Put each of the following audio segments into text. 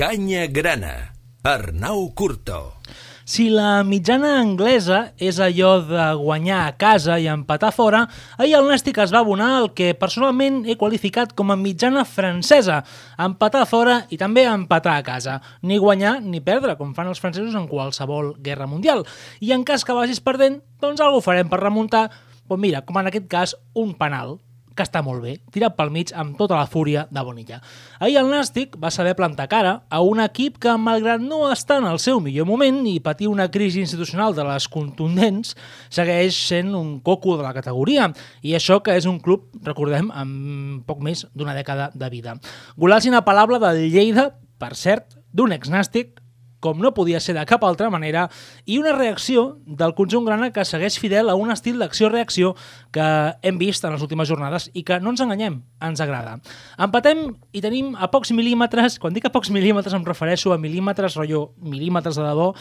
Canya Grana, Arnau Curto. Si la mitjana anglesa és allò de guanyar a casa i empatar fora, ahir el Nàstic es va abonar el que personalment he qualificat com a mitjana francesa, empatar fora i també empatar a casa. Ni guanyar ni perdre, com fan els francesos en qualsevol guerra mundial. I en cas que vagis perdent, doncs alguna farem per remuntar, doncs mira, com en aquest cas, un penal que està molt bé, tirat pel mig amb tota la fúria de Bonilla. Ahir el Nàstic va saber plantar cara a un equip que, malgrat no estar en el seu millor moment i patir una crisi institucional de les contundents, segueix sent un coco de la categoria. I això que és un club, recordem, amb poc més d'una dècada de vida. Golaç inapel·lable del Lleida, per cert, d'un ex-nàstic com no podia ser de cap altra manera, i una reacció del conjunt grana que segueix fidel a un estil d'acció-reacció que hem vist en les últimes jornades i que, no ens enganyem, ens agrada. Empatem i tenim a pocs mil·límetres, quan dic a pocs mil·límetres em refereixo a mil·límetres, rotllo mil·límetres de debò,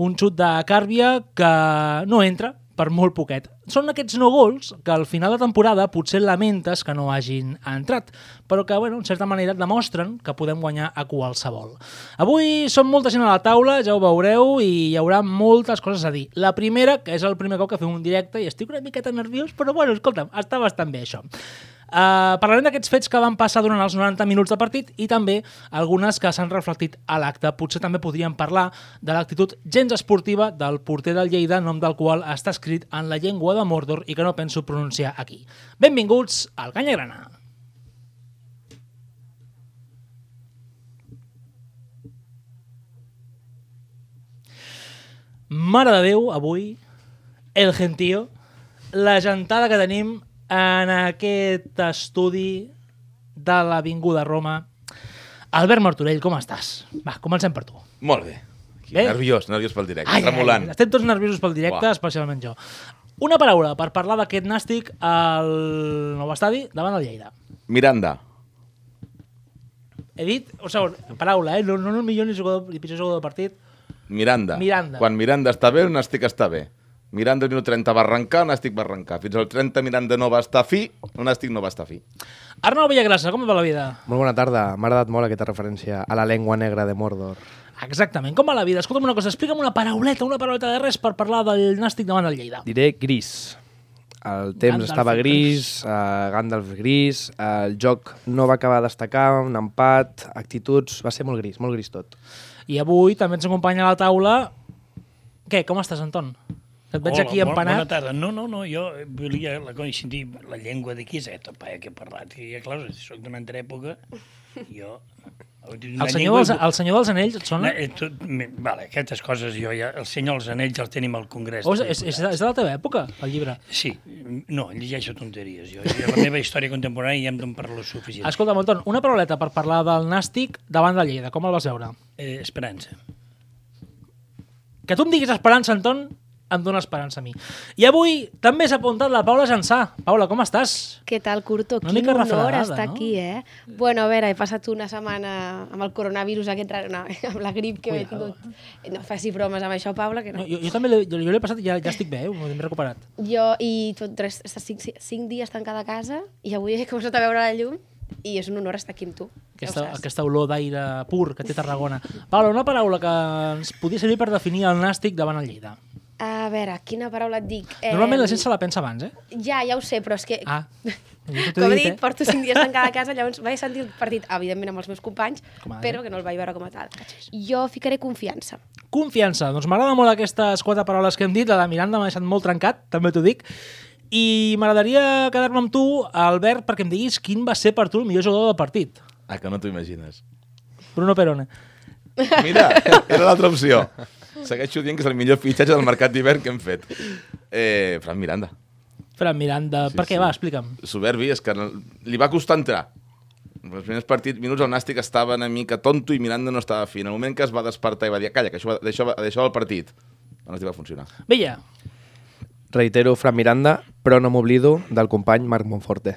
un xut de Càrbia que no entra, per molt poquet. Són aquests no gols que al final de temporada potser lamentes que no hagin entrat, però que, bueno, en certa manera demostren que podem guanyar a qualsevol. Avui som molta gent a la taula, ja ho veureu, i hi haurà moltes coses a dir. La primera, que és el primer cop que fem un directe i estic una miqueta nerviós, però bueno, escolta'm, està bastant bé això. Uh, parlarem d'aquests fets que van passar durant els 90 minuts de partit i també algunes que s'han reflectit a l'acte. Potser també podríem parlar de l'actitud gens esportiva del porter del Lleida, nom del qual està escrit en la llengua de Mordor i que no penso pronunciar aquí. Benvinguts al Canya Grana. Mare de Déu, avui, el gentío, la gentada que tenim en aquest estudi de l'Avinguda Roma. Albert Martorell, com estàs? Va, comencem per tu. Molt bé. Bé? Nerviós, nerviós pel directe, Ai, tremolant. ai, estem tots nerviosos pel directe, Uah. especialment jo. Una paraula per parlar d'aquest nàstic al nou estadi davant del Lleida. Miranda. He dit, un segon, paraula, eh? No, no el millor ni jugador, ni pitjor jugador del partit. Miranda. Miranda. Quan Miranda està bé, un Nàstic està bé. Miranda al minut 30 va arrencar, un Nàstic va arrencar. Fins al 30 Miranda no va estar fi, un Nàstic no va estar fi. Arnau Villagrassa, com va la vida? Molt bona tarda. M'ha agradat molt aquesta referència a la llengua negra de Mordor. Exactament, com va la vida? Escolta'm una cosa, explica'm una parauleta, una parauleta de res per parlar del nàstic davant del Lleida. Diré gris. El temps Gandalf estava gris, uh, Gandalf gris, uh, el joc no va acabar de destacar, un empat, actituds... Va ser molt gris, molt gris tot. I avui també ens acompanya a la taula... Què, com estàs, Anton? Et veig Hola, aquí empanat. Bona tarda. No, no, no, jo volia la sentir la llengua d'aquí, és aquest paia que he parlat. I, clar, soc d'una altra època, jo... El senyor, dels, el senyor dels anells et sona? No, eh, tot, me- vale, aquestes coses jo ja... El senyor dels anells els tenim al Congrés. Oh, és, és, és, de- és de la teva època, el llibre. Sí, no, llegeixo tonteries. Jo, la meva història contemporània ja em dono per lo suficient. Escolta, Anton, una parauleta per parlar del nàstic davant del Lleida. Com el vas veure? Eh, esperança. Que tu em diguis esperança, Anton, em dona esperança a mi. I avui també s'ha apuntat la Paula Jansà. Paula, com estàs? Què tal, Curto? Una Quin honor estar no? aquí, eh? Bueno, a veure, he passat una setmana amb el coronavirus aquest, raro- no, amb la grip que Cuidado. tingut. No faci bromes amb això, Paula, que No, no. jo, jo també l'he passat i ja, ja estic bé, eh? m'he recuperat. Jo, i tot, tres, estar cinc, cinc dies tancada a casa, i avui he començat a veure la llum, i és un honor estar aquí amb tu. Aquesta, ja aquesta olor d'aire pur que té Tarragona. Paula, una paraula que ens podia servir per definir el nàstic davant el Lleida. A veure, quina paraula et dic? Normalment la gent se la pensa abans, eh? Ja, ja ho sé, però és que... Ah, Com he dit, dit, eh? porto cinc dies tancada a casa, llavors vaig sentir el partit, evidentment, amb els meus companys, però que no el vaig veure com a tal. Jo ficaré confiança. Confiança. Doncs m'agrada molt aquestes quatre paraules que hem dit. La de Miranda m'ha deixat molt trencat, també t'ho dic. I m'agradaria quedar-me amb tu, Albert, perquè em diguis quin va ser per tu el millor jugador del partit. Ah, que no t'ho imagines. Bruno Perone. Mira, era l'altra opció. Segueixo dient que és el millor fitxatge del mercat d'hivern que hem fet. Eh, Fran Miranda. Fran Miranda, Sí, per què? sí. Va, explica'm. Soberbi, és que no- li va costar entrar. En els primers partits, minuts, el Nàstic estava una mica tonto i Miranda no estava fi. En el moment que es va despertar i va dir, calla, que això va, d'això va, d'això va el partit, el Nàstic va funcionar. Vella, Reitero, Fran Miranda, però no m'oblido del company Marc Monforte.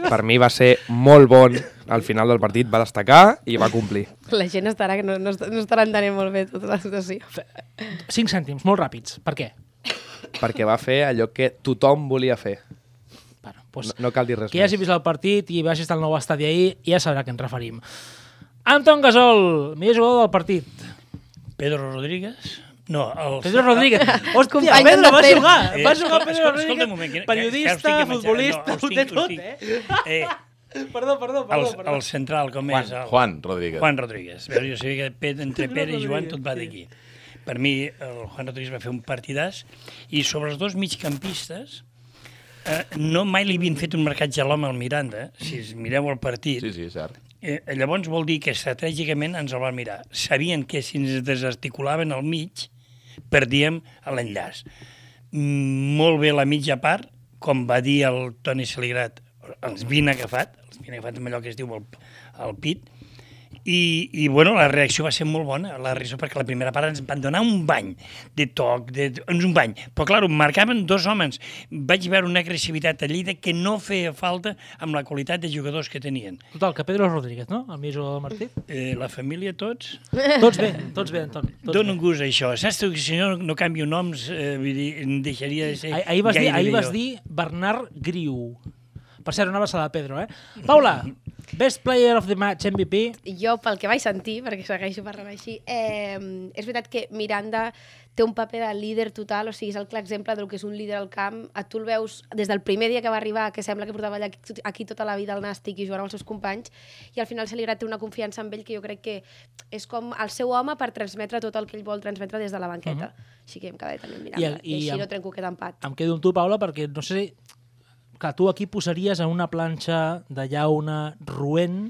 Per mi va ser molt bon al final del partit, va destacar i va complir. La gent estarà, que no, no, no estarà entenent molt bé tota la situació. 5 cèntims, molt ràpids. Per què? Perquè va fer allò que tothom volia fer. Bueno, doncs, No, no cal dir res qui hagi vist el partit i vagi estar al nou estadi ahir ja sabrà a què ens referim. Anton Gasol, millor jugador del partit. Pedro Rodríguez? No, el... Pedro Rodríguez. Hòstia, Company Pedro, va jugar. Eh, Va jugar escolta, Pedro escolta, Rodríguez. un moment, que- que- que Periodista, que futbolista, No, ho té tot, eh? Eh, Perdó, perdó, perdó. el, perdó. el central, com Juan, és? El... Juan Rodríguez. Juan Rodríguez. Veus, jo sabia que Pere, entre Pedro Pere i Joan tot va d'aquí. Per mi, el Juan Rodríguez va fer un partidàs i sobre els dos migcampistes eh, no mai li havien fet un marcatge a l'home al Miranda, si es mireu el partit. Sí, sí, cert. Eh, llavors vol dir que estratègicament ens el van mirar. Sabien que si ens desarticulaven al mig, perdíem l'enllaç. Molt bé la mitja part, com va dir el Toni Saligrat, els vin agafat, els vin agafat amb allò que es diu el, el pit, i, i bueno, la reacció va ser molt bona, la reacció perquè la primera part ens van donar un bany de toc, de, ens un bany, però clar, marcaven dos homes. Vaig veure una agressivitat a Lleida que no feia falta amb la qualitat de jugadors que tenien. Total, que Pedro Rodríguez, no? El millor del partit. Eh, la família, tots, Tots bé, tots bé, Anton. Tots donen bé. gust això. Saps tu que si no, no canvio noms, eh, vull dir, deixaria de ser... Ah- Ahir vas, dir, ahir vas dir Bernard Griu. Per cert, una abraçada a Pedro, eh? Paula, Best Player of the Match MVP. jo, pel que vaig sentir, perquè segueixo parlant així, eh, és veritat que Miranda té un paper de líder total, o sigui, és el clar exemple del que és un líder al camp. A tu el veus des del primer dia que va arribar, que sembla que portava allà aquí, aquí tota la vida al nàstic i jugant amb els seus companys, i al final se li té una confiança amb ell que jo crec que és com el seu home per transmetre tot el que ell vol transmetre des de la banqueta. Així que em quedaré també. Mhm. I- I, i així amb- no trenco aquest empat. Em quedo amb tu, Paula, perquè no sé. Clar, tu aquí posaries en una planxa de llauna roent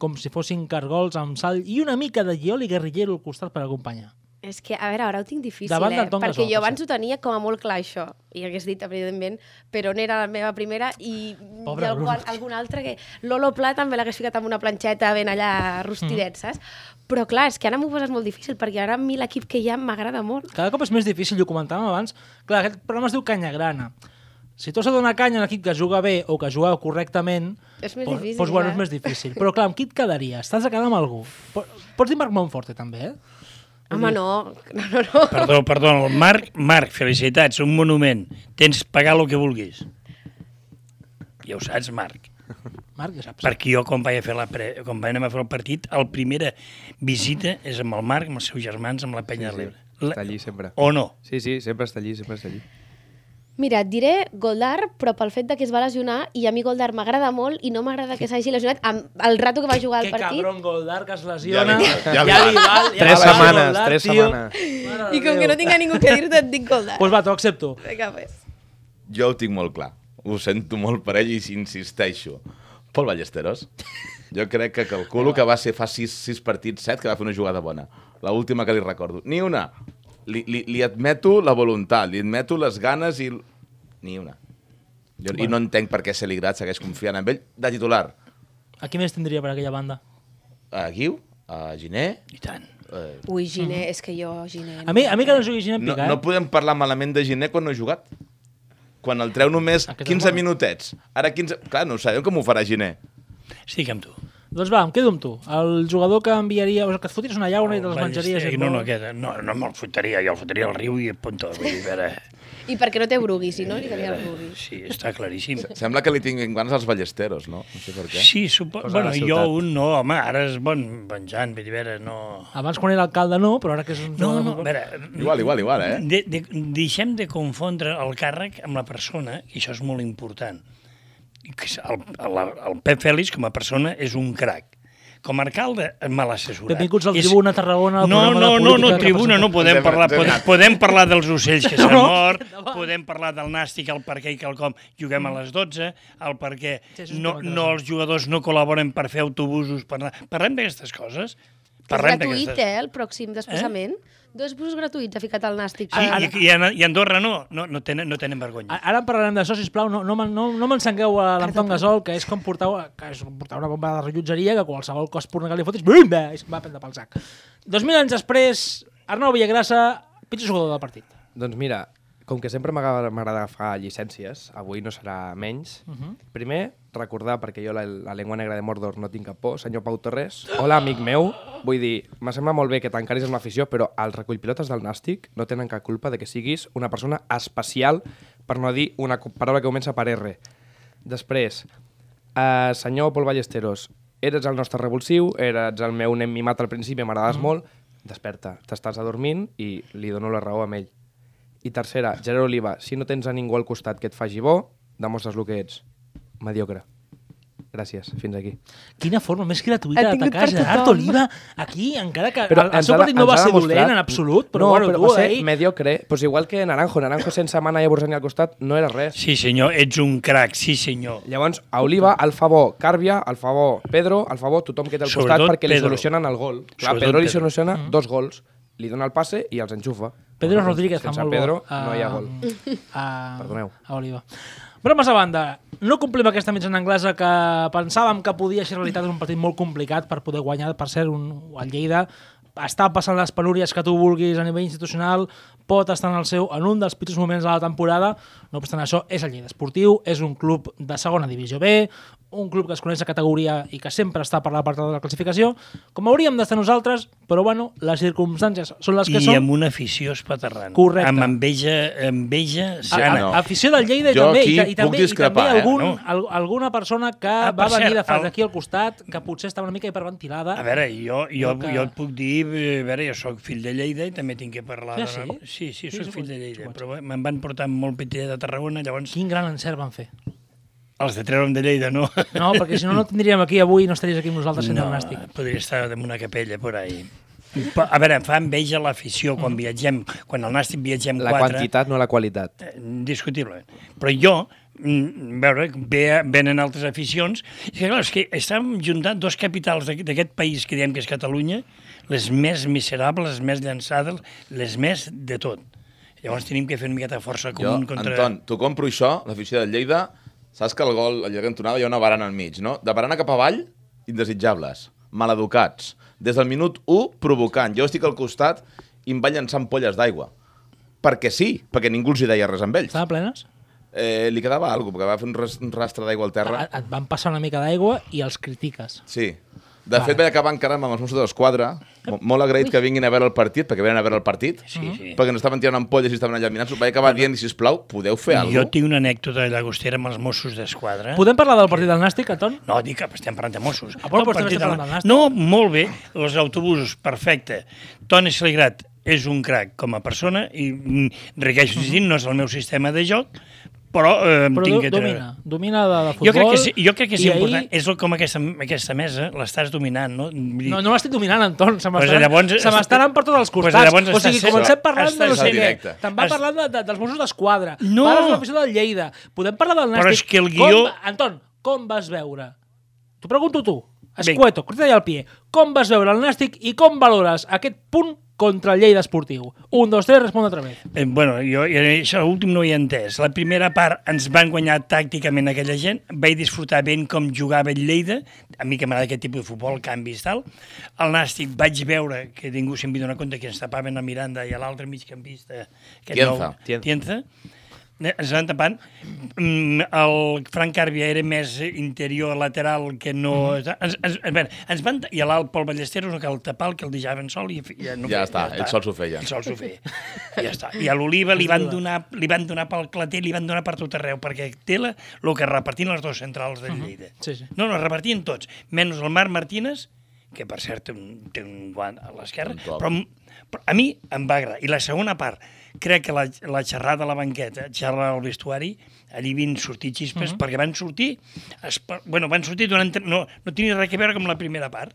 com si fossin cargols amb sal i una mica de llioli guerrillero al costat per acompanyar. És que, a veure, ara ho tinc difícil, Davant eh? Perquè Gasol, jo abans ho tenia com a molt clar, això. I hagués dit, evidentment, però on era la meva primera i Pobre hi ha algun, algun altre que... Lolo Pla també l'hagués ficat amb una planxeta ben allà rostidet, Mm. saps? Però clar, és que ara m'ho poses molt difícil, perquè ara a mi l'equip que hi ha m'agrada molt. Cada cop és més difícil, i ho comentàvem abans. Clar, aquest programa es diu Canya Grana. Si tu has de donar canya a un equip que juga bé o que juga correctament, És més difícil, doncs, bueno, eh? és més difícil. Però clar, amb qui et quedaries? T'has de quedar amb algú. Po- Pots dir Marc Monforte, també, eh? Home, no, no, no. no. Perdó, perdó, Marc, Marc, felicitats, un monument. Tens pagar el que vulguis. Ja ho saps, Marc. Marc, ja saps. Perquè jo, quan vaig a fer, la pre... quan vaig anar a fer el partit, la primera visita és amb el Marc, amb els seus germans, amb la penya Sí, de sí. l'Ebre. Està allí sempre. O no? Sí, sí, sempre està allí, sempre està allí. Mira, et diré Goldar, però pel fet de que es va lesionar, i a mi Goldar m'agrada molt, i no m'agrada que s'hagi lesionat amb el rato que va jugar al Que partit. cabron Goldar que es lesiona. Ja li ja li ja li val. ja Tres val, setmanes, Goldar, tres tio. setmanes. Mare I com que no tinc a ningú que dir-te, et dic Goldar. Pues va, t'ho accepto. Vinga, pues. Jo ho tinc molt clar. Ho sento molt per ell i insisteixo. Pol Ballesteros. Jo crec que calculo que va ser fa sis, sis partits, set, que va fer una jugada bona. La última que li recordo. Ni una. Li, li, li admeto la voluntat, li admeto les ganes i... Ni una. Jo, I no entenc per què Celigrat segueix confiant en ell de titular. A qui més tindria per aquella banda? A Guiu, a Giné... I tant. Eh, Ui, Giné, és que jo, Giné... A mi, a mi que no jugui Gina no, Pica, no eh? podem parlar malament de Giné quan no ha jugat. Quan el treu només Aquest és 15 bo. minutets. Ara 15... Clar, no sabem com ho farà Giné. Estic amb tu. Doncs va, em quedo amb tu. El jugador que enviaria... O sigui, que et fotries una llauna i te'ls El menjaries... Ballester- i No, no, aquest, no, no me'l fotria, jo el fotria al riu i a. Vull dir, a veure, I perquè no té brugui, si no, li quedaria el brugui. sí, està claríssim. Sembla que li tinguin ganes als ballesteros, no? No sé per què. Sí, supo... Bueno, jo un no, home, ara és bon venjant, vull dir, veure, no... Abans quan era alcalde no, però ara que és un No, no, de a futbol- veure... Igual, igual, igual, eh? De, de, deixem de confondre el càrrec amb la persona, i això és molt important. El, el, el Pep Fèlix, com a persona, és un crac. Com a alcalde, mal assessorat. Benvinguts al És- Tribuna Tarragona, No, no, no, no, Tribuna no, podem parlar, podem, podem parlar dels ocells que s'han No, mort, podem parlar del nàstic, el per què i quelcom juguem a les 12, el per què Sí, això és no, no els jugadors no col·laboren per fer autobusos. Per. Parlem d'aquestes coses. És Parlem gratuït, d'aquestes- eh, el pròxim desplaçament. Dos busos gratuïts ha ficat al Nàstic. Sí, Ara- i, i, a- i a Andorra no, no, no, tenen, no tenen vergonya. Ara en parlarem d'això, sisplau. No, no, no, no m'encengueu a l'Anton Gasol, que és com portar, que és com portar una bomba de rellotgeria que qualsevol cos purna que li fotis, bum, i se'n va prendre pel sac. Dos mil anys després, Arnau Villagrassa, pitjor jugador del partit. Doncs mira, com que sempre m'agrada agafar llicències, avui no serà menys. Uh -huh. Primer, recordar, perquè jo la, la llengua negra de Mordor no tinc cap por, senyor Pau Torres, hola, amic meu. Vull dir, me sembla molt bé que t'encaris amb l'afició, però els recollpilotes del Nàstic no tenen cap culpa de que siguis una persona especial, per no dir una paraula que comença per R. Després, uh, senyor Pol Ballesteros, eres el nostre revulsiu, eres el meu nen mimat al principi, m'agradaves mm. molt, desperta, t'estàs adormint i li dono la raó a ell. I tercera, Gerard Oliva, si no tens a ningú al costat que et faci bo, demostres el que ets. Mediocre. Gràcies, fins aquí. Quina forma més gratuïta d'atacar Gerard tothom. Oliva aquí, encara que Però el, seu partit no va ser demostrat- dolent en absolut, però no, bueno, però tu va ser ahir... mediocre. Pues igual que Naranjo. Naranjo sense Mana i Bursani al costat no era res. Sí, senyor, ets un crac, sí, senyor. Llavors, a Oliva, al favor Càrbia, al favor Pedro, al favor tothom que té al costat Sobretot perquè li Pedro. solucionen el gol. Clar, Sobretot Pedro li Pedro. soluciona dos gols. Li dona el passe i els enxufa. Pedro Doncs, Rodríguez fa sense molt Pedro bo. no hi ha gol. A, Perdoneu. A Oliva. Bromes a banda, no complim aquesta mitjana anglesa que pensàvem que podia ser realitat. Un partit molt complicat per poder guanyar. Per cert, un, el Lleida està passant les penúries que tu vulguis a nivell institucional, pot estar en, el seu, en un dels pitjors moments de la temporada. No obstant això, és el Lleida Esportiu, és un club de segona divisió B, un club que es coneix a categoria i que sempre està per la part de la classificació, com hauríem d'estar nosaltres, però bueno, les circumstàncies són les que I són. amb una afició espaterrant. Correcte. Amb enveja, enveja A, sana. a, no. afició del Lleida i Jo també, i, i, també, i també eh? algun, No. al, alguna persona que Ah, va venir cert, de fa el- d'aquí al costat, que potser estava una mica hiperventilada. A veure, jo, jo, que- jo et puc dir, eh, a veure, jo sóc fill de Lleida i també tinc que parlar... Ah, de- sí? Sí, sí, Sí, soc sí, fill de sí, Lleida, sí, però me'n van portar molt petit de Tarragona, llavors Quin gran encert van fer. els de treure'm de Lleida no. No, perquè si no, no tindríem aquí avui i no estaries aquí amb nosaltres sent no, no, nàstic. podria estar en una capella por ahí. Però, a veure, em fa enveja l'afició quan viatgem, quan al Nàstic viatgem La quatre. quantitat, no la qualitat. Eh, Discutiblement. Però jo, mm, veure, ve, venen altres aficions, i que, clar, és que estem juntant dos capitals d'aqu- d'aquest país que diem que és Catalunya, les més miserables, les més llançades, les més de tot. Llavors tenim que fer una miqueta de força Jo, comú contra... Anton, t'ho compro això, l'afició del Lleida, saps que el gol, a la cantonada, hi ha una barana al mig, no? De barana cap avall, indesitjables, maleducats. Des del minut 1, provocant. Jo estic al costat i em van llançar ampolles d'aigua. Perquè sí, perquè ningú els hi deia res amb ells. Estaven plenes? Eh, li quedava alguna cosa, perquè va fer un, un rastre d'aigua al terra. Et van passar una mica d'aigua i els critiques. Sí. De fet, vaig acabar encarant amb els Mossos d'Esquadra, molt agraït que vinguin a veure el partit, perquè venen a veure el partit, Sí, sí. perquè no estaven tirant ampolles i estaven allà mirant Vaig acabar dient, sisplau, podeu fer Jo alguna cosa? tinc una anècdota llagostera amb els Mossos d'Esquadra. Podem parlar del partit del Nàstic, Anton? No, dic que estem parlant de Mossos. Ah, però de la- del Nàstic. No, molt bé, els autobusos, perfecte. Toni Saligrat és un crac com a persona i requeixo uh -huh. no és el meu sistema de joc, però eh, Però tinc do, que treure. domina, domina de, de futbol. Jo crec que sí, jo crec que és important. ahir- És com aquesta, aquesta mesa, l'estàs dominant, no? Dir, No, no l'estic dominant, Anton. Se Pues m'estaran llavors- se m'estaran per tots els Pues costats. llavors o sigui, estàs- comencem parlant de no sé què. Te'n va Has- parlant de, de, dels Mossos d'Esquadra. No. Parles de l'afició del Lleida. Podem parlar del Nàstic. Però és que el guió- Com, Anton, com vas veure? T'ho pregunto tu. Escueto, corta al pie. Com vas veure el Nàstic i com valores aquest punt contra el Lleida Esportiu? Un, dos, tres, respon otra vez. Eh, bueno, jo, això l'últim no ho he entès. La primera part ens van guanyar tàcticament aquella gent, vaig disfrutar ben com jugava el Lleida, a mi que m'agrada aquest tipus de futbol, canvis tal. Al Nàstic vaig veure que ningú se'n donat compte que ens tapaven a Miranda i a l'altre migcampista. aquest Tienza. nou- Tienza. Eh, Ens van tapant. Mm, El Frank Càrbia era més interior, lateral, que no... Ens, ens, a veure, ens van... I l'alt Pol Ballesteros no cal tapar el que el deixaven sol i ja, no Ja feia, està, ell sol s'ho feia. Ell sol s'ho feia. I ja està. I a l'Oliva li, van donar, li van donar pel clater, li van donar per tot arreu, perquè té la, el que repartien les dos centrals de Lleida. Sí, sí. No, no, repartien tots, menys el Marc Martínez, que per cert té un, té un guant a l'esquerra, però, però a mi em va agradar. I la segona part, crec que la, la xerrada a la banqueta, xerrada al vestuari, allí van sortir xispes, perquè van sortir, es, bueno, van sortir durant, no, no tenia res a veure amb la primera part,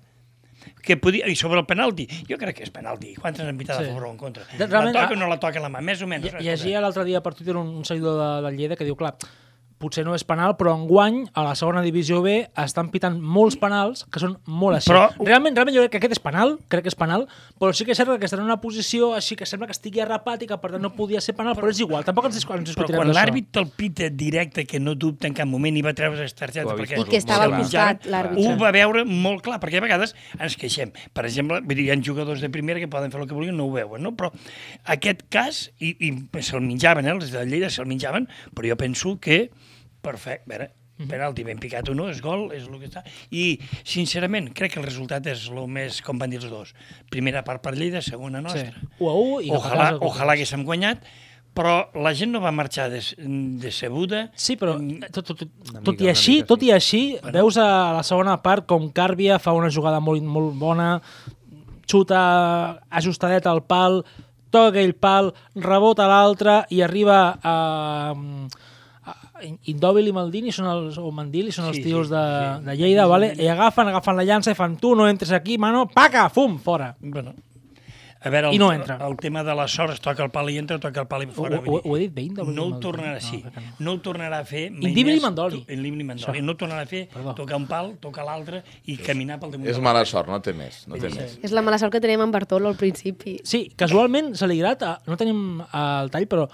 que podia, i sobre el penalti, jo crec que és penalti, quantes han pitat Sí. a favor o en contra? De- La realment, toca a- o no la toca la mà, més o menys. Lle- Llegia l'altre dia per Twitter un, un seguidor de, del Lleida que diu, clar, potser no és penal, però enguany a la segona divisió B estan pitant molts penals que són molt així. Però- Realment, realment jo crec que aquest és penal, crec que és penal, però sí que és cert que està en una posició així que sembla que estigui arrapat i que per tant no podia ser penal, però, és igual, tampoc ens, dis- ens Però discutirem quan d'això. l'àrbit te'l pita directe, que no dubta en cap moment, i va treure les targetes... Perquè I que estava al costat, l'àrbitre. Ho va veure molt clar, perquè a vegades ens queixem. Per exemple, vull dir, hi ha jugadors de primera que poden fer el que vulguin, no ho veuen, no? Però aquest cas, i, i se'l menjaven, eh? els de Lleida se'l menjaven, però jo penso que, perfecte, a veure, penalti ben picat o no, és gol, és el que està. I, sincerament, crec que el resultat és el més, com van dir els dos. Primera part per Lleida, segona nostra. Sí. 1 a 1 i Ojalà, casa, ojalà haguéssim guanyat, però la gent no va marxar des, decebuda. Sí, però Mm, tot, tot, tot, Una tot mica, i així, mica, tot sí. i així, veus a la segona part com Càrbia fa una jugada molt, molt bona, xuta ajustadet al pal, toca aquell pal, rebota l'altre i arriba a... a Indòbil i Maldini són els, o Mandili són els Sí, tios sí, de, sí. de Lleida, vale? i agafen, agafen la llança i fan tu no entres aquí, mano, paca, fum, fora. Bueno, a veure, el, I no entra. el tema de la sort, es toca el pal i entra, toca el pal i fora. Ho- ho- ho he dit bé, Indòbil No ho Maldini? tornarà, No, sí. que no. No ho tornarà a fer mai Indíbil i. Mandoli. Indíbil i Mandoli. No ho tornarà a fer, Perdó. tocar un pal, tocar l'altre i caminar pel damunt. És mala sort, no té més. No té més. És la mala sort que tenim amb Bartolo al principi. Sí, casualment, Saligrat, eh, no tenim el tall, però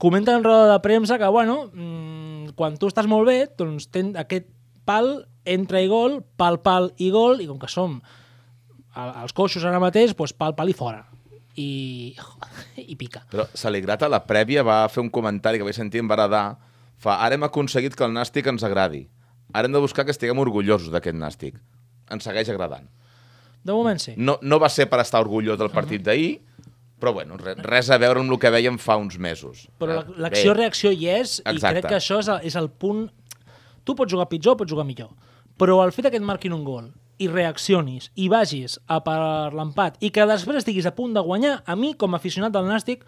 comenta en roda de premsa que, bueno, mmm, quan tu estàs molt bé, doncs ten aquest pal, entra i gol, pal, pal i gol, i com que som als coixos ara mateix, doncs pal, pal i fora. I, i pica. Però Saligrat a la prèvia va fer un comentari que vaig sentir en Baradà. Fa, ara hem aconseguit que el nàstic ens agradi. Ara hem de buscar que estiguem orgullosos d'aquest nàstic. Ens segueix agradant. De moment sí. No, no va ser per estar orgullós del partit d'ahir, però bueno, re, res a veure amb el que veiem fa uns mesos. Però la- Eh, l'acció-reacció hi és, i Exacte. crec que això és el, és el punt... Tu pots jugar pitjor, pots jugar millor, però el fet que et marquin un gol i reaccionis i vagis a per l'empat i que després estiguis a punt de guanyar, a mi, com a aficionat del Nàstic,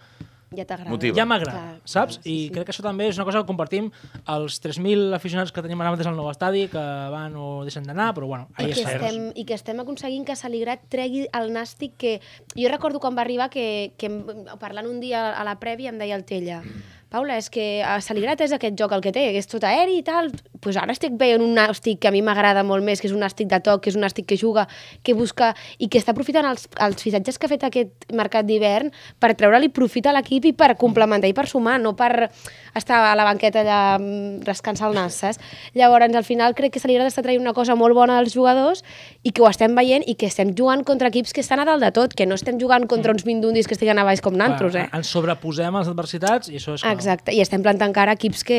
Ja t'agrada. Motiva. ja m'agrada, Clar, saps? clar, sí, I sí. crec que això també és una cosa que compartim els 3.000 aficionats que tenim ara mateix al nou estadi, que van o deixen d'anar, però bueno, I ahí que, estem, I que estem aconseguint que Saligrat tregui el nàstic que... Jo recordo quan va arribar que, que parlant un dia a la prèvia em deia el Tella Paula, és que a Saligrat és aquest joc el que té, que és tot aeri i tal. pues ara estic veient un nàstic que a mi m'agrada molt més, que és un nàstic de toc, que és un nàstic que juga, que busca i que està aprofitant els, els fitxatges que ha fet aquest mercat d'hivern per treure-li profit a l'equip i per complementar i per sumar, no per estar a la banqueta allà mm, rascant-se el nas, saps? Llavors, al final crec que Saligrat està traient una cosa molt bona dels jugadors i que ho estem veient i que estem jugant contra equips que estan a dalt de tot, que no estem jugant contra uns mindundis que estiguen a baix com naltros, eh? Ens sobreposem a les adversitats i això és clau. Exacte, i estem plantant cara a equips que...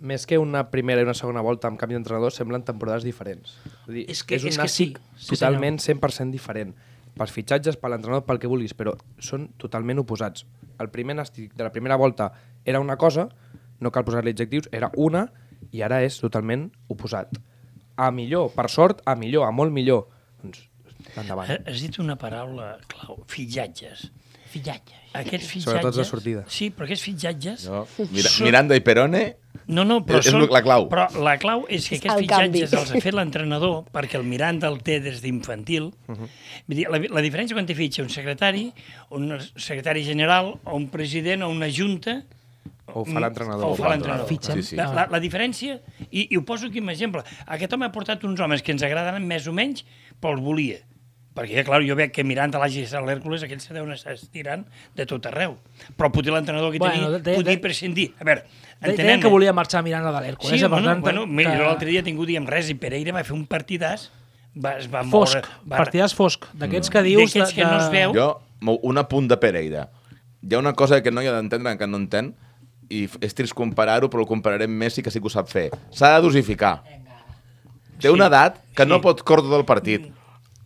Més que una primera i una segona volta amb canvi d'entrenador, semblen temporades diferents. Vull dir, És que- és un és que sí. Sí, totalment 100% diferent. Pels fitxatges, per l'entrenador, pel que vulguis, però són totalment oposats. El primer nàstic de la primera volta era una cosa, no cal posar-li adjectius, era una, i ara és totalment oposat. A millor, per sort, a millor, a molt millor. Doncs, endavant. Ha- Has dit una paraula clau, fitxatges. Fillatge. Aquests fitxatges... Sobretot de sortida. Sí, però aquests fitxatges... No? Mira, són- Miranda i Perone, No, no, però És- és són, la clau. Però la clau és que aquests el canvi. fitxatges els ha fet l'entrenador perquè el Miranda el té des d'infantil. Uh -huh. la, la diferència quan te fitxa un secretari, un secretari general, o un president, o una junta... O fa l'entrenador. O fa l'entrenador. Sí, sí. La, la, la diferència, i, i ho poso aquí com a exemple, aquest home ha portat uns homes que ens agraden més o menys, però els volia. Perquè, clar, jo veig que mirant a l'Àgil a l'Hèrcules, aquells se deuen estar estirant de tot arreu. Però potser l'entrenador que Bueno, tenia de- de- podia de- prescindir. A veure, Deien entenem que volia marxar Miranda de l'Hèrcules. Sí, eh, per bueno, tant, bueno, mira, que- jo l'altre dia he tingut diem res i Pereira va fer un partidàs, va, es va Fosc, moure... Va, partidàs fosc, d'aquests que dius... D'aquests que no es veu. jo, un apunt de Pereira. Hi ha una cosa que no hi ha d'entendre, que no entén, i és trist comparar-ho, però ho compararem amb Messi, que sí que ho sap fer. S'ha de dosificar. Té una edat que no Sí. pot córrer tot el partit.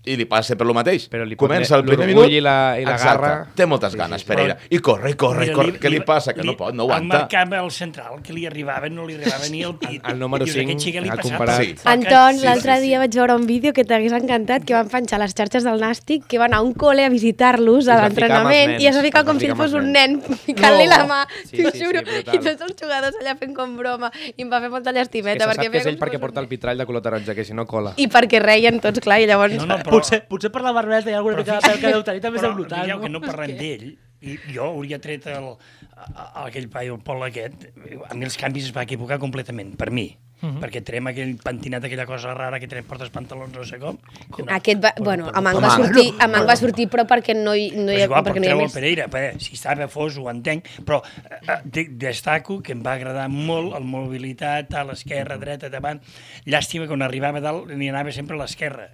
I li passa per lo mateix. Però li pot Comença el primer minut... i la- i la Exacte. garra. Té moltes Sí, ganes, sí, sí. Pereira. I corre, i corre, i corre. Què li passa? Que no pot, no El aguanta. marcava el central, que li arribava, no li arribava ni el pit. El número cinc xic li ha passava comparat. Sí. Anton, sí, l'altre sí, sí. dia vaig veure un vídeo que t'hagués encantat, que van penjar les xarxes del Nàstic, que van a un col·le a visitar-los a l'entrenament i es va ficar com si fos un nen, ficant-li No. la mà, Sí, t'ho juro, i tots els jugadors allà fent com broma, i em va fer molta Que llastimeta. se sap perquè que és ell perquè porta el vitrall de color taronja, que si no cola. I perquè reien tots, clar, i llavors... No, no, Potser, potser per la barbeta hi ha alguna mica de pèl que deu tenir, també es deu però notar, mireu no? que no parlem d'ell, i jo hauria tret el, a, a, aquell paio, el Pol aquest, a mi els canvis es va equivocar completament, per mi. Mhm. perquè trem aquell pentinat, aquella cosa rara que trem portes pantalons no sé com. no. Aquest va, bueno, a Manc va sortir, a Manc va sortir, però perquè no hi, no Però hi, és igual, perquè però no hi ha més. Pereira, perquè si estava fos ho entenc, però eh, eh, de- destaco que em va agradar molt el mobilitat a l'esquerra, dreta, davant. Llàstima que quan arribava dalt n'hi anava sempre a l'esquerra.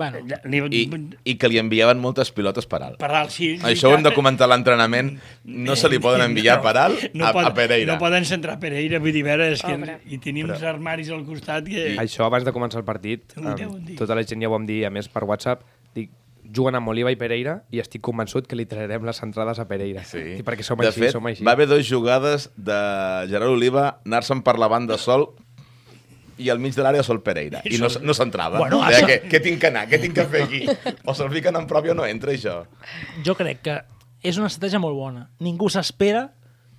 Bueno, Li, I, I que li enviaven moltes pilotes per alt. per alt, sí. Això ho hem de comentar a l'entrenament. No se li poden enviar per alt no a, pot- a Pereira. No poden centrar Pereira, vull dir, a veure, és que Pobre. i tenim uns armaris al costat que... Això abans de començar el partit, eh, tota la gent ja ho vam dir, a més per WhatsApp, dic, juguen amb Oliva i Pereira i estic convençut que li traurem les entrades a Pereira. Sí. I perquè som de així, fet, som així. va haver dues jugades de Gerard Oliva anar-se'n per la banda sol i al mig de l'àrea sol Pereira. I no, no s'entrava. Bueno, Deia, això- què, què tinc que anar? Què tinc que fer aquí? O se'l fiquen en propi o no entra, això. Jo crec que és una estratègia molt bona. Ningú s'espera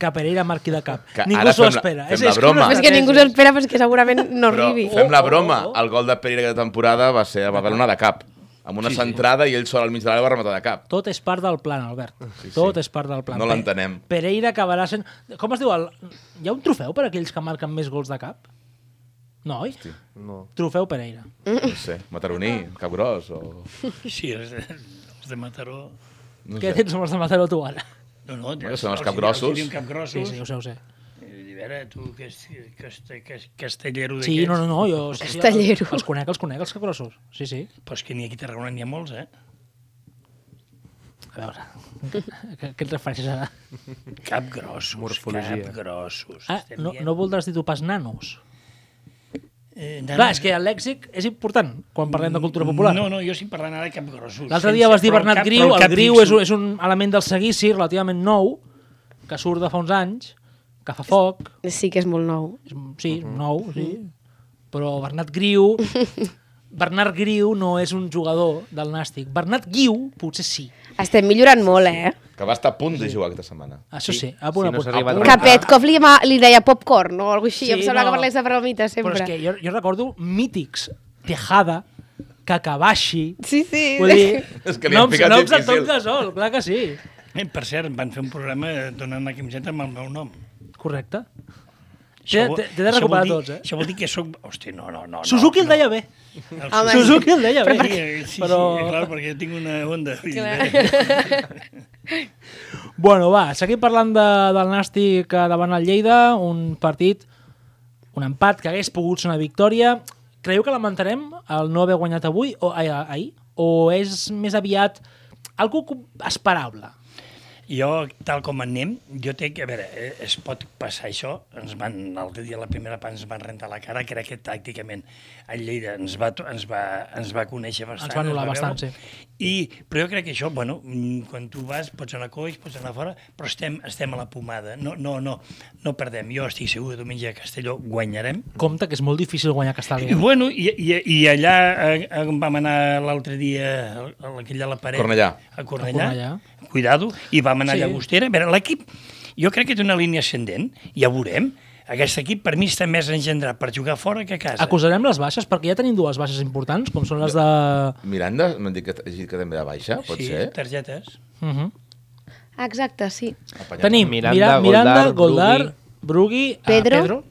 que Pereira marqui de cap. Que Ningú s'ho espera. fem és, la és broma. És que ningú s'ho espera, però és que segurament no Però arribi. fem la Oh, oh, broma. oh. El gol de Pereira de temporada va ser a Badalona de cap. Amb una Sí, sí, sí. centrada i ell sol al mig de l'àrea va rematar de cap. Tot és part del plan, Albert. Sí, Tot és part del plan. No l'entenem. Pe- Pereira acabarà sent... Com es diu? El... Hi ha un trofeu per aquells que marquen més gols de cap? No, oi? No. Trofeu Pereira. No sé, Mataroní, Capgròs o... Sí, els de, els de Mataró... No Què sé. tens amb els de Mataró tu ara? No, no, Bueno, són els els- capgrossos. Els diuen Sí, capgrossos. sí, ho sé, ho sé. I a veure, tu, que, que, que, que, castellero Sí, no, no, no, jo... Sí, sí, Castellero. els conec, els conec, els capgrossos. Sí, sí. Però és que ha aquí a Tarragona, n'hi ha molts, eh? A veure, què, què et refereixes ara? Capgrossos, Morfologia. capgrossos. Ah, no, no voldràs dir tu pas nanos? Eh, Clar, és que el lèxic és important quan parlem de cultura popular. No, no, jo estic parlant ara de capgrossos. L'altre sense- dia vas dir Bernat cap- Griu, el cap Griu és, un- és un element del seguici relativament nou, que surt de fa uns anys, que fa foc, Sí que és molt nou. és, sí, nou, sí, però Bernat Griu... Bernat Griu no és un jugador del Nàstic. Bernat Guiu potser sí. Estem millorant molt, eh? Que va estar a punt de jugar aquesta setmana. Això sí, Sí, a punt, si a no punt. s'arriba a punt. Que Petkov li, li deia popcorn o alguna així. Sí, em sembla no. que parlés de bromites sempre. Però és que jo, jo recordo mítics. Tejada, Kakabashi... Sí, sí. Vull dir, És que li han noms, noms difícil. tot de sol, clar que sí. Eh, per cert, van fer un programa donant la camiseta amb el meu nom. Correcte. T'he de recuperar dir- tots, eh? Això vol dir que sóc... Hosti, no, no, no. Suzuki no, el deia bé. El Suzuki el deia bé. Sí, sí, però... sí, clar, perquè tinc una onda. Clar. Bueno, va, seguim parlant de, del Nàstic eh, davant el Lleida, un partit, un empat que hagués pogut ser una victòria. Creieu que lamentarem el no haver guanyat avui o ai, ahir? O és més aviat algú co- esperable? Jo, tal com anem, jo té que, a veure, eh, es pot passar això, ens van, l'altre dia la primera part ens van rentar la cara, crec que tàcticament el Lleida ens va, ens va, ens va conèixer bastant. Ens va anul·lar bastant, sí. I, però jo crec que això, bueno, mm, quan tu vas, pots anar a coix, pots anar fora, però estem, estem a la pomada, no, no, no, no perdem. Jo estic segur que diumenge a Castelló guanyarem, Compte que és molt difícil guanyar i, Castelló. bueno, i, i, i allà eh, on vam anar l'altre dia, a- aquella a la paret... Cornellà. A Cornellà. A Cornellà. Cuidado. I vam anar sí. a Llagostera. A veure, l'equip, jo crec que té una línia ascendent, ja ho veurem. Aquest equip per mi està més engendrat per jugar fora que a casa. Acusarem les baixes, perquè ja tenim dues baixes importants, com són les de... Miranda, m'han dit que, que també de baixa, pot sí, ser? targetes. Uh -huh. Exacte, sí. Apanyant. Tenim Miranda, Miranda, Miranda Goldar, Goldar, Brugui, eh, Pedro. Pedro.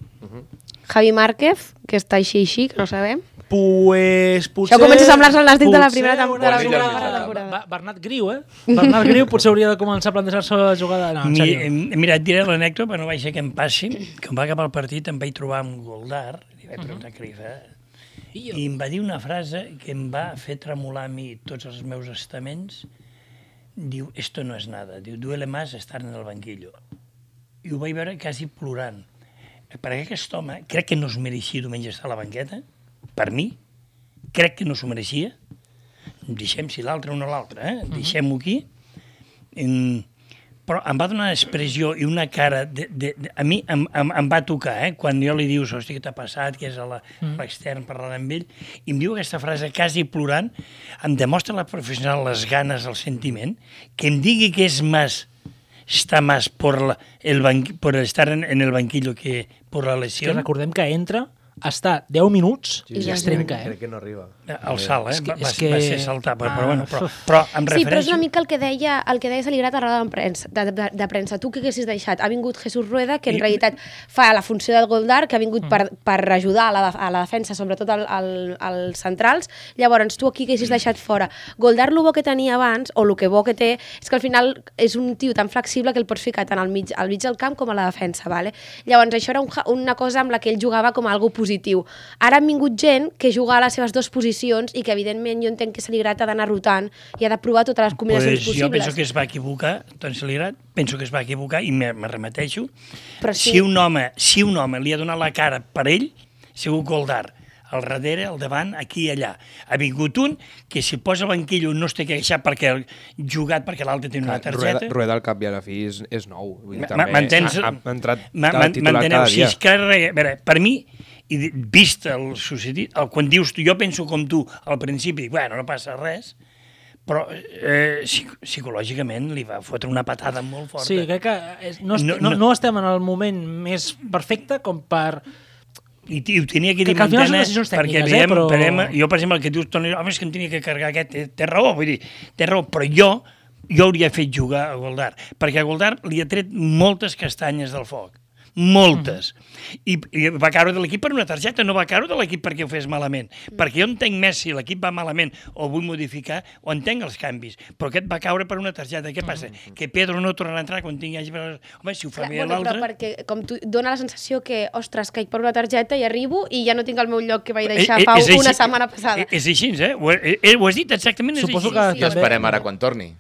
Javi Márquez, que està així així, que no sabem. Pues potser... Això comença a semblar-se al Nàstic de la primera tem- de la la temporada. Ba- Bernat Griu, eh? Bernat Griu potser hauria de començar a plantejar-se la jugada... No, en Mi, eh, mira, et diré l'anècdota, però no vaig ser que em passi. Quan va acabar el partit em vaig trobar amb Goldar, li vaig preguntar què li fa, i em va dir una frase que em va fer tremolar a mi tots els meus estaments. Diu, esto no es nada. Diu, duele más estar en el banquillo. I ho vaig veure quasi plorant. Perquè aquest home, crec que no es mereixia diumenge estar a la banqueta, per mi, crec que no s'ho mereixia. Deixem si l'altre o no l'altre, eh? Deixem-ho aquí. Em, però em va donar una expressió i una cara... De, de, de, a mi em, em, em va tocar, eh? Quan jo li dius, hosti, què t'ha passat, que és a la- a l'extern parlant amb ell, i em diu aquesta frase quasi plorant, em demostra la professional les ganes, el sentiment, que em digui que és més està más por, la, el banqui, por estar en, en el banquillo que por la Que lesión. recordem que entra, està 10 minuts Sí, i ja es es trenca, eh? Crec que no arriba. El salt, eh? És que- és que- va ser saltar, però, però, Ah, bueno, però, però em Sí, però és refereixo... una mica el que deia, el que deia Saligrat a la roda de premsa, de, de, de premsa. Tu què haguessis deixat? Ha vingut Jesús Rueda, que en I- realitat fa la funció del Goldar, que ha vingut per, per ajudar a la, a la defensa, sobretot al, al, als centrals. Llavors, tu aquí què haguessis deixat fora? Goldar, el bo que tenia abans, o el que bo que té, és que al final és un tio tan flexible que el pots ficar tant al mig, al mig del camp com a la defensa. Vale? Llavors, això era un, una cosa amb la que ell jugava com a algo positiu. Ara han vingut gent que juga a les seves dues posicions i que, evidentment, jo entenc que Saligrat ha d'anar rotant i ha de provar totes les combinacions Pues jo possibles. penso que es va equivocar, tant Saligrat, penso que es va equivocar i me, me remeteixo. Però sí. Si un home, si un home li ha donat la cara per ell, segur Goldar al darrere, al davant, aquí i allà. Ha vingut un que si posa el banquillo no es té que queixar perquè ha jugat perquè l'altre té una Rueda, targeta. Rueda al cap i a la fi és, és nou. M'entens? Ha, ha entrat Ma- de ma- titular cada Si dia. és que, a veure, per mi, i vist el sucedit, el, quan dius tu, jo penso com tu al principi, bueno, no passa res, però eh, psic psicològicament li va fotre una patada molt forta. Sí, crec que és, no, est No, no, no. estem en el moment més perfecte com per... I, i ho tenia que Que- dir que Montana, decisions perquè tècniques, eh, veiem, però- veiem, jo, per exemple, el que dius, Toni, home, és que em tenia que carregar aquest, té, té raó, vull dir, té raó, però jo, jo hauria fet jugar a Goldar, perquè a Goldar li ha tret moltes castanyes del foc, moltes. I, I va caure de l'equip per una targeta, no va caure de l'equip perquè ho fes malament. Perquè jo entenc més si l'equip va malament o vull modificar, o entenc els canvis, però aquest va caure per una targeta. Què passa? Que Pedro no tornarà a entrar quan tingui... Home, si ho fa Clar, bé bueno, però l'altre... perquè com tu dona la sensació que, ostres, caic per una targeta i arribo i ja no tinc el meu lloc que vaig Eh, deixar eh, fa una setmana passada. eh, És així, eh? Ho, he- eh, ho has dit exactament, és Suposo així. que I també- esperem ara quan torni.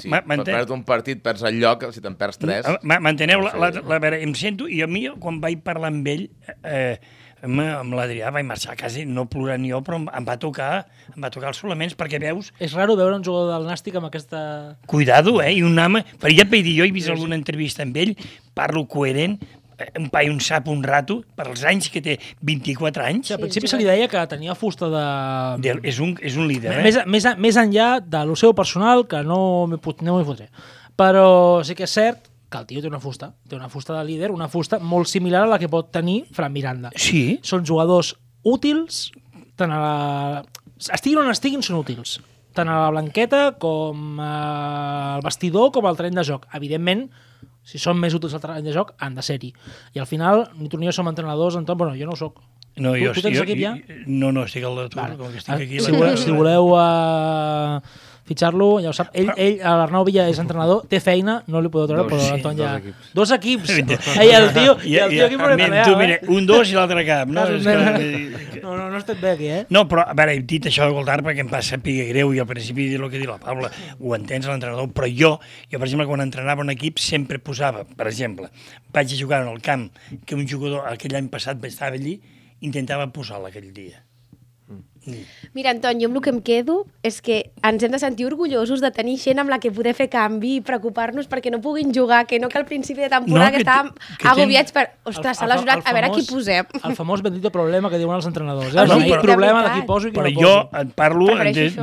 Sí, per perdre un partit perds el lloc, si te'n perds tres... Ma- M'enteneu? La, la, Sí. la, a veure, em sento, i a mi, quan vaig parlar amb ell, eh, amb, amb l'Adrià, vaig marxar a casa i no plorar ni jo, però em, em va tocar em va tocar els solaments, perquè veus, És raro veure un jugador del Nàstic amb aquesta... cuidado, eh? I un home, perquè ja et vaig dir, jo he vist alguna entrevista amb ell, parlo coherent, eh, un pai, un sap, un rato, per als anys que té 24 anys, Sí, al principi se li deia que tenia fusta de... de, és, un, és un líder, eh? Més, més, més enllà de lo seu personal, que no m'hi pot- no fotré. Però sí que és cert que el tio té una fusta, té una fusta de líder, una fusta molt similar a la que pot tenir Fran Miranda. Sí, Són jugadors útils, tant a la... estiguin on estiguin, són útils. Tant a la blanqueta com al vestidor com al terreny de joc. Evidentment, si són més útils al terreny de joc, han de ser-hi. I al final, ni tu ni jo som entrenadors, Anton, bueno, jo no ho soc. No, Tu- jo, tu tens jo, equip ja? No, no, estic al de tu, Vale. com que estic Ah, aquí... si, voleu, si voleu uh, fitxar-lo, ja ho sap. Ell, ell l'Arnau Villa és entrenador, té feina, no li podeu treure, Dos, però sí, Anton ja... dos equips. Ei, el tio, i el tio aquí ja, proletariat, tu, mira, eh? un dos i l'altre cap. No, és que, No, no, no estem bé aquí, eh? no, però, a veure, he dit això de Goldar perquè em va saber greu i al principi dir el que diu la Paula, ho entens l'entrenador, però jo, jo, per exemple, quan entrenava un equip sempre posava, per exemple, vaig a jugar en el camp que un jugador aquell any passat estava allí, intentava posar-la aquell dia. Mira, Anton, jo amb el que em quedo és que ens hem de sentir orgullosos de tenir gent amb la que poder fer canvi i preocupar-nos perquè no puguin jugar, que no que al principi de temporada No, que, que estàvem que agobiats per... Ostres, s'ha lesionat, a veure qui posem. El famós bendito problema que diuen els entrenadors. Eh? Ah, Ah, sí, no, de problema de qui poso i qui Però no jo poso. et parlo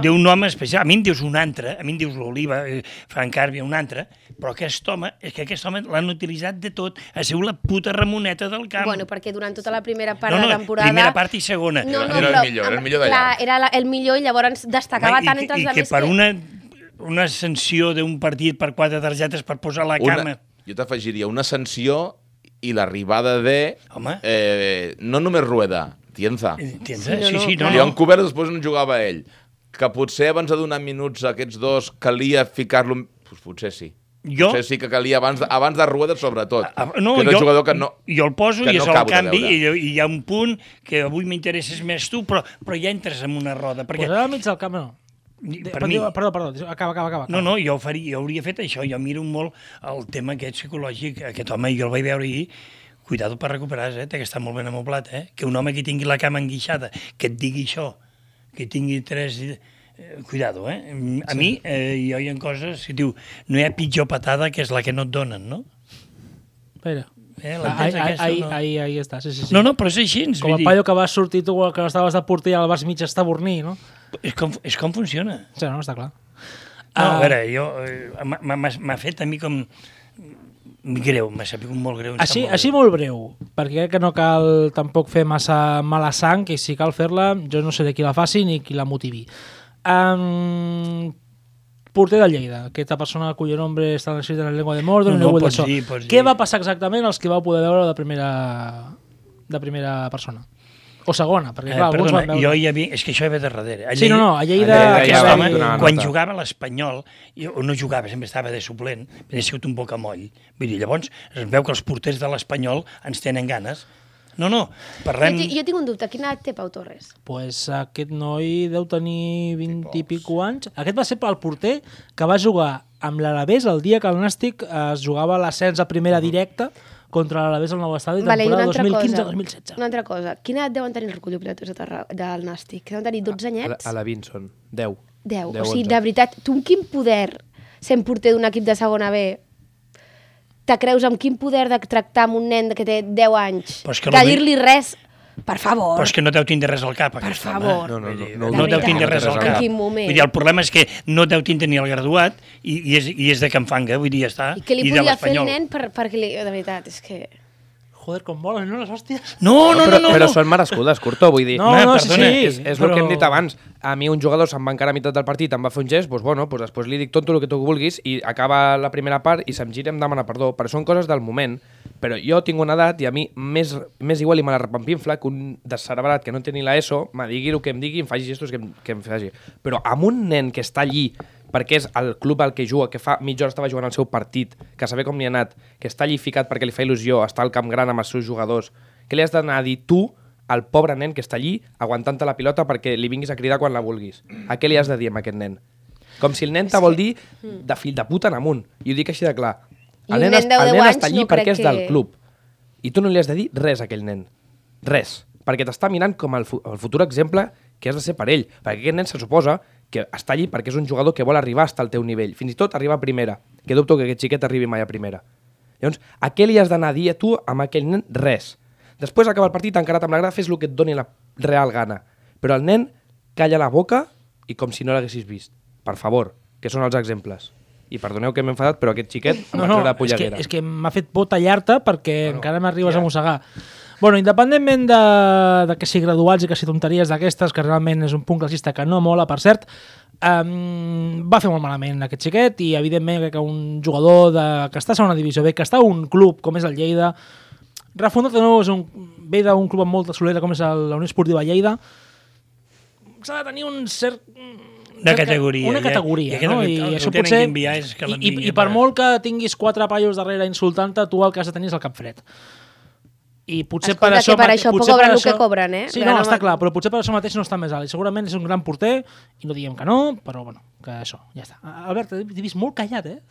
d'un home especial. A mi em dius un altre, a mi em dius l'Oliva, eh, Frank Càrbia, un altre, però aquest home, és que aquest home l'han utilitzat de tot. Ha sigut la puta ramoneta del camp. Bueno, perquè durant tota la primera part No, no, de la temporada... primera part i segona. No, no, Era el però, millor, era el millor de clar, llarg. Era la, el millor i llavors destacava Home, tant i, entre i els que altres per una, una sanció d'un partit per quatre targetes per posar la cama... Una, jo t'afegiria una sanció i l'arribada de... Home. Eh, no només Rueda, Tienza. Entiens? Sí, no, Sí, no, sí, no, clar. No, no. Leon Cobert després no jugava ell. Que potser abans de donar minuts a aquests dos calia ficar-lo... Pues potser sí. Jo- Potser sí que calia abans abans de Rueda, sobretot. Ah, No, que és jo, jugador que no... jo el poso que i no és el acabo de canvi i, i hi ha un punt que avui m'interesses més tu, però, però ja entres en una roda. Perquè, Posar al mig del camp, no. per mi, Perdó, perdó, acaba, acaba, acaba. no, no, jo, ho faria, jo hauria fet això. Jo miro molt el tema aquest psicològic. Aquest home, jo el vaig veure ahir, cuidado per recuperar, eh? té que estar molt ben amoblat, eh? Que un home que tingui la cama enguixada, que et digui això, que tingui tres... Eh, cuidado, eh? A sí. mi, eh, jo hi ha coses que diu, no hi ha pitjor patada que és la que no et donen, no? Espera. Eh, Ah, ahí, aquesta, ahí, no? ahí, ahí està, sí, sí, sí. No, no, però és així. Com el paio que vas sortir tu, que estaves de porter i el vas mig estabornir, no? És com, és com funciona. Sí, no, està clar. No, Ah. a veure, jo, eh, m'ha- fet a mi com greu, m'ha sabut molt greu. Així, molt així greu. molt breu, perquè crec que no cal tampoc fer massa mala sang, i si cal fer-la, jo no sé de qui la faci ni qui la motivi. Um, porter de Lleida, aquesta persona cuyo nombre està en la llengua de Mordor, No, no, no, no, pots dir, pots Què va passar exactament als que vau poder veure de primera, de primera persona? O segona, perquè Eh, clar, alguns perdona, van veure... jo hi havia... És que això hi ve de darrere. A Sí, no, no, a Lleida... A Lleida ja vam home, va- donar una quan jugava l'Espanyol, o no jugava, sempre estava de suplent, havia sigut un bocamoll. Vull dir, llavors es veu que els porters de l'Espanyol ens tenen ganes. No, no, parlem... Jo, jo tinc un dubte, quina edat té Pau Torres? pues aquest noi deu tenir 20 i pico anys. Aquest va ser el porter que va jugar amb l'Alavés el dia que el Nàstic es jugava l'ascens a primera directa contra l'Alavés al nou estadi, Vale, temporada altra cosa, 2015-2016. una altra cosa. Quina edat deuen tenir els recollopilotes de del Nàstic? Deuen tenir 12 A la, anyets? a la Vinson, 10. 10. 10, O sigui, 11. de veritat, tu amb quin poder, sent porter d'un equip de segona B, te creus amb quin poder de tractar amb un nen que té 10 anys, Però que lo vi- dir-li res, per favor, Però és que no deu tindre res al cap, per aquest home. favor. No, no, no, No, no, no deu tindre res al En cap. quin moment? Vull dir, el problema és que no deu tindre ni el graduat i, i, és, i és de Can Fanga, vull dir, ja està. I què li de podia fer el l'Espanyol. nen per, perquè li... De veritat, és que... Joder, com volen, no, les hòsties? No, no, no, però, no. però no. són merescudes, Curto, vull dir... No, no, sí, perdona, sí. És, és el que hem dit abans. A mi un jugador se'm va encara a meitat del partit, em va fer un gest, doncs bueno, doncs després li dic tot el que tu vulguis i acaba la primera part i se'm gira i em demana perdó. Però són coses del moment. Però jo tinc una edat i a mi més, més igual i me la repampinfla que un descerebrat que no té ni l'ESO me digui el que em digui i em faci gestos que em, que em faci. Però amb un nen que està allí perquè és el club al que juga, que fa mitja hora estava jugant el seu partit, que saber com li ha anat, que està allí ficat perquè li fa il·lusió, està al camp gran amb els seus jugadors, què li has d'anar a dir tu al pobre nen que està allí aguantant-te la pilota perquè li vinguis a cridar quan la vulguis? A què li has de dir a aquest nen? Com si el nen te vol dir de fill de puta en amunt. I ho dic així de clar. El nen, nen el 10 nen està allí no perquè és del que- club. I tu no li has de dir res a aquell nen. Res. Perquè t'està mirant com el, fu el futur exemple que has de ser per ell. Perquè aquest nen se suposa que està allí perquè és un jugador que vol arribar fins al teu nivell. Fins i tot arribar a primera. Que dubto que aquest xiquet arribi mai a primera. Llavors, a què li has d'anar a dir a tu amb aquell nen? Res. Després acaba el partit, encarat amb la grada, fes el que et doni la real gana. Però el nen calla la boca i com si no l'haguessis vist. Per favor, que són els exemples. I perdoneu que m'he enfadat, però aquest xiquet em No, va no, treure és que, polleguera. és que m'ha fet por tallar-te perquè bueno, encara m'arribes a mossegar. Bueno, independentment de, de que sigui graduats i que sigui tonteries d'aquestes, que realment és un punt classista que no mola, per cert, um, va fer molt malament aquest xiquet i evidentment que un jugador de, que està a segona divisió B, que està a un club com és el Lleida, refundat o no, és un, ve d'un club amb molta solera com és el- la Unió Esportiva Lleida, s'ha de tenir un cert Una categoria, Una categoria, I no? I el això potser... que enviar és que I, i, I per- molt que tinguis quatre paios darrere insultant-te, tu el que has de tenir és el cap fred. I potser Escolta, per això... que per això potser cobren per el que cobren, eh? Sí, Gana no, està ma- clar, però potser per això mateix no està més alt. I segurament és un gran porter, i no diguem que no, però bueno, que això, ja està. Albert, t'he vist molt callat, eh?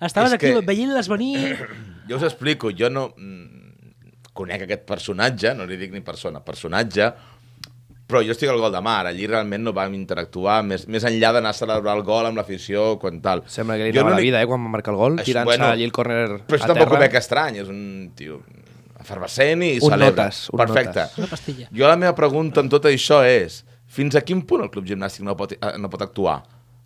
Estaves És aquí que- veient-les venir... Jo us explico, jo no mm, conec aquest personatge, no li dic ni persona, personatge, però jo estic al gol de mar, allí realment no vam interactuar, més, més enllà d'anar a celebrar el gol amb l'afició, quan tal. Sembla que li anava la vida, eh, quan va marcar el gol, Això, tirant-se bueno, allí el córner Però això a tampoc ho terra. veig estrany, és un tio efervescent i Un celebra. notes, un Perfecte. notes. Una pastilla. Jo la meva pregunta en tot això és fins a quin punt el club gimnàstic no pot, eh, no pot actuar?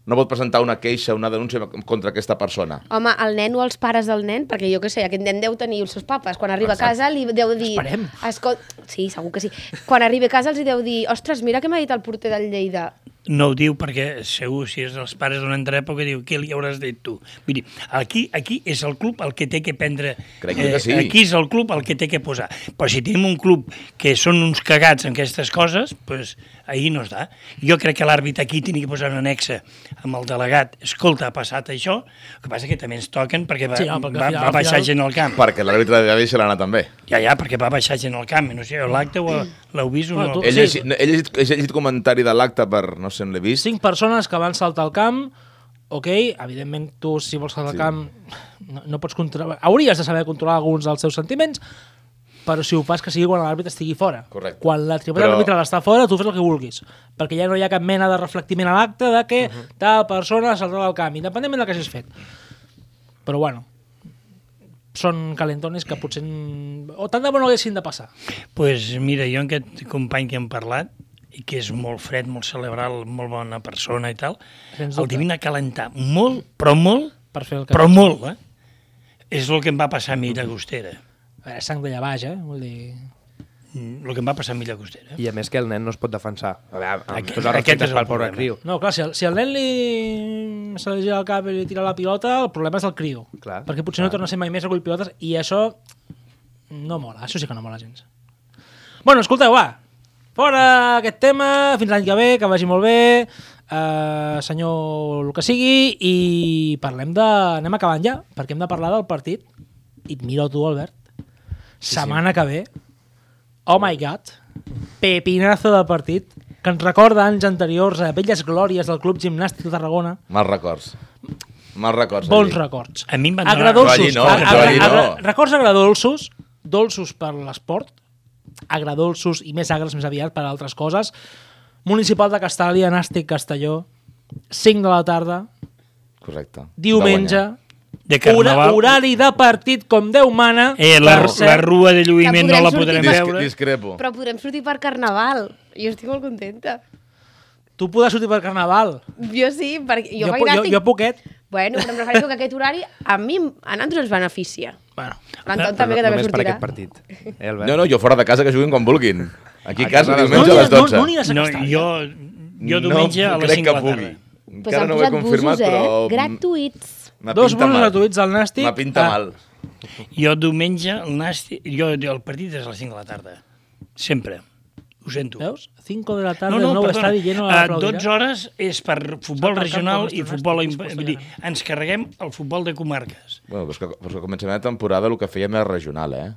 No pot presentar una queixa, una denúncia contra aquesta persona? Home, el nen o els pares del nen, perquè jo què sé, aquest nen deu tenir els seus papes. Quan arriba a casa li deu dir... Esperem. Escol... Sí, segur que sí. Quan arriba a casa els hi deu dir ostres, mira què m'ha dit el porter del Lleida. No ho diu perquè segur, si és els pares d'una altra època, diu, què li hauràs dit tu? Vull dir, aquí, aquí és el club el que té que prendre... eh, Crec que sí. Aquí és el club el que té que posar. Però si tenim un club que són uns cagats en aquestes coses, doncs ahir no es da. Jo crec que l'àrbit aquí tenia que posar un anexa amb el delegat. Escolta, ha passat això, el que passa que també ens toquen perquè va, Sí, no, perquè va, final- va baixar final- gent al camp. Perquè l'àrbitre de deixa l'anar també. Ja, ja, perquè va baixar gent al camp. No sé, l'acte ho- l'heu vist o no? tu- He Sí. llegit, he, llegit, he llegit comentari de l'acte per, no sé on l'he vist, Cinc persones que van saltar al camp, ok, evidentment tu si vols saltar al Sí. camp no, no pots controlar, hauries de saber controlar alguns dels teus sentiments, però si ho fas que sigui quan l'àrbitre estigui fora. Correcte. Quan la tribuna Però- arbitral està fora, tu fes el que vulguis, perquè ja no hi ha cap mena de reflectiment a l'acte de que tal persona saltarà al camp, independentment del que hagis fet. Però bueno, són calentones que potser... O tant de bo no haguessin de passar. pues mira, jo amb aquest company que hem parlat, i que és molt fred, molt cerebral, molt bona persona i tal, Sens el dubte. devien a calentar molt, però molt, Per fer el que... però molt, eh? És el que em va passar a mi a Llagostera. A veure, sang d'allà baix, eh? Vull dir... Mm, El que em va passar a mi a Llagostera. I a més que el nen no es pot defensar. A veure, amb Aquest- tots els aquest respectes és el pel pobre problema. criu. No, clar, si el, si el nen li se li gira el cap i li tira la pilota, el problema és el criu. Clar, perquè potser no torna a ser mai més recull pilotes i això no mola, això sí que no mola gens. Bueno, escolteu, va, fora aquest tema, fins l'any que ve, que vagi molt bé, eh, senyor el que sigui, i parlem de... anem acabant ja, perquè hem de parlar del partit. I et miro tu, Albert. Setmana que ve, oh my god, pepinazo de partit, que ens recorda anys anteriors a velles glòries del Club Gimnàstic de Tarragona. Mals records. Mals records. Bons allí. records. A mi em van donar- Agradolços. No, no, Records agradolços dolços per l'esport, agradolços i més agres més aviat per a altres coses. Municipal de Castàlia, Nàstic, Castelló, 5 de la tarda, Correcte. diumenge, De hora, carnaval. horari de partit com Déu mana. Eh, la, per la rua de lluïment no la podrem Disc veure. discrepo. Però podrem sortir per Carnaval. Jo estic molt contenta. Tu podràs sortir per Carnaval. Jo sí, perquè jo, Jo, vaig jo, anar... jo, estic- jo poquet. Bueno, però em refereixo que aquest horari a mi, a nosaltres ens beneficia. Bueno, L'Anton Però també, que també només per aquest partit. Eh, Albert? No, no, jo fora de casa que juguin quan vulguin. Aquí a casa a les diumenge no, a les no, 12. no aniràs a No, jo, jo diumenge no a les crec 5 que de la tarda. Pues Encara no ho he confirmat, busos, però... eh? Gratuïts. m'ha Dos pinta bonos mal. gratuïts al Nàstic. M'ha pinta Ah, mal. Jo diumenge, el, Nàstic, jo, el partit és a les 5 de la tarda. Sempre. Ho sento. Veus? 5 de la tarda, No, el no, nou perdona. estadi lleno a d'aplaudirà. 12 hores és per futbol regional i futbol... Vull dir, ens carreguem el futbol de comarques. Bueno, però és que, però és que començant la temporada el que fèiem era regional, eh?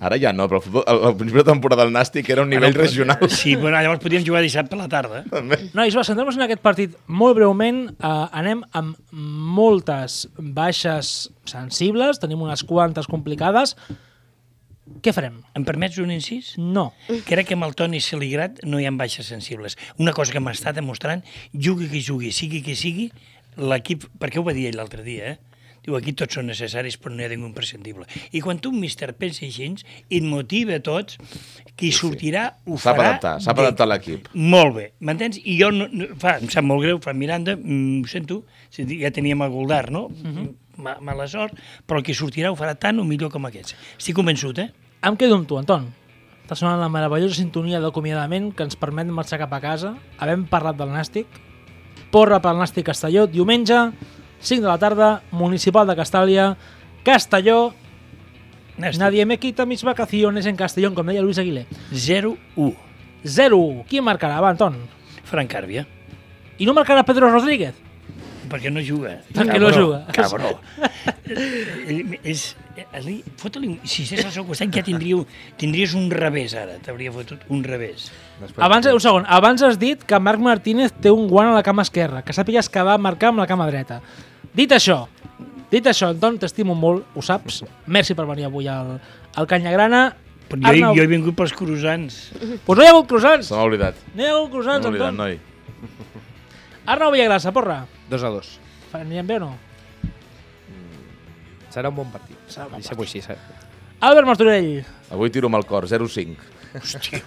Ara ja no, però el futbol, al principi de temporada del Nàstic era un nivell Bueno, regional. Sí, bueno, llavors podíem jugar dissabte a la tarda. Nois, va, centrem-nos en aquest partit molt breument. Uh, anem amb moltes baixes sensibles, tenim unes quantes complicades. Què farem? Em permets un incís? No. Crec que amb el Toni Seligrat no hi ha baixes sensibles. Una cosa que m'està demostrant, jugui qui jugui, sigui qui sigui, l'equip... Perquè ho va dir ell l'altre dia, eh? Diu, aquí tots són necessaris, però no hi ha ningú imprescindible. I quan tu, un míster, pensa així, et motiva a tots, qui sortirà ho Sap farà... adaptar, sap bé. adaptar l'equip. Molt bé, m'entens? I jo, no, no, fa, em sap molt greu, fa Miranda, mm, ho sento, ja teníem el Goldar, no? Uh Mhm. Ma, mala sort, però el que sortirà ho farà tant o millor com aquests. Estic convençut, eh? Em quedo amb tu, Anton. Està sonant la meravellosa sintonia d'acomiadament que ens permet marxar cap a casa. Havem parlat del Nàstic. Porra pel Nàstic Castelló, diumenge, 5 de la tarda, Municipal de Castàlia, Castelló. Nàstic. Nadie me quita mis vacaciones en Castellón, com deia Luis Aguilé. 0-1. 0. Qui marcarà? Va, Anton. Frank Càrbia. I no marcarà Pedro Rodríguez? Perquè no juga. Perquè no juga. Cabró. Ell és, ali, fota-li, si estigués al seu costat ja tindríeu, tindries un revés ara, t'hauria fotut un revés. Després- Abans, un segon, abans has dit que Marc Martínez té un guant a la cama esquerra, que sàpigues que va marcar amb la cama dreta. Dit això, dit això, Anton, t'estimo molt, ho saps. Merci per venir avui al, al Canyagrana. Però jo, Arnau, jo he vingut pels croissants. Pues no hi ha hagut croissants. Se m'ha oblidat. No hi ha hagut croissants, m'ha oblidat, Anton. noi. Arnau Villagrassa, porra. Dos a dos. Anirem bé o no? Serà un bon partit. Serà un bon Deixem-ho així. Serà. Albert Martorell. Avui tiro amb el cor, 0-5. És que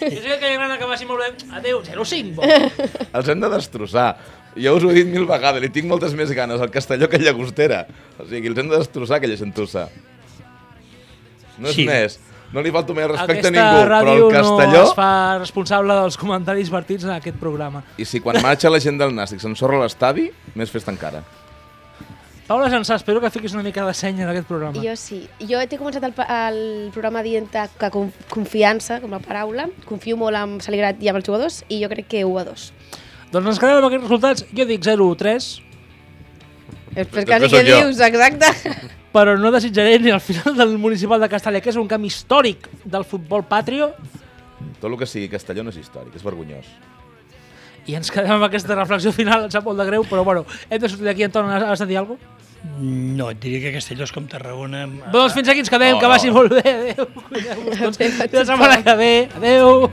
el Canyagrana que vagi molt bé. Adéu, 0-5. bo. Els hem de destrossar. Ja us ho he dit mil vegades, li tinc moltes més ganes al Castelló que a Llagostera. O sigui, els hem de destrossar, aquella gentussa. No és Sí. més. No li falto més respecte Aquesta a ningú, però el Castelló... no es fa responsable dels comentaris partits en aquest programa. I si quan marxa la gent del Nàstic s'ensorra l'estadi, més festa encara. Paula Jansà, espero que fiquis una mica de senya d'aquest programa. Jo sí. Jo t'he començat el, el programa dient que con, confiança, com la paraula, confio molt amb Saligrat i amb els jugadors, i jo crec que 1 a 2. Doncs ens quedem amb aquests resultats. Jo dic 0-3, Quasi sóc que dius, exacte. però no desitjaré ni al final del Municipal de Castalla, que és un camp històric del futbol patrio, Tot el que sigui Castelló no és històric, és vergonyós. i ens quedem amb aquesta reflexió final, em sap molt de greu, però bueno, hem de sortir d'aquí, Anton, has, de dir alguna cosa? No, et diria que Castelló és com Tarragona. amb- Doncs fins aquí ens quedem, No, que vagi no. molt bé, adéu. Cuideu-vos tots. Fins la setmana que ve, adéu.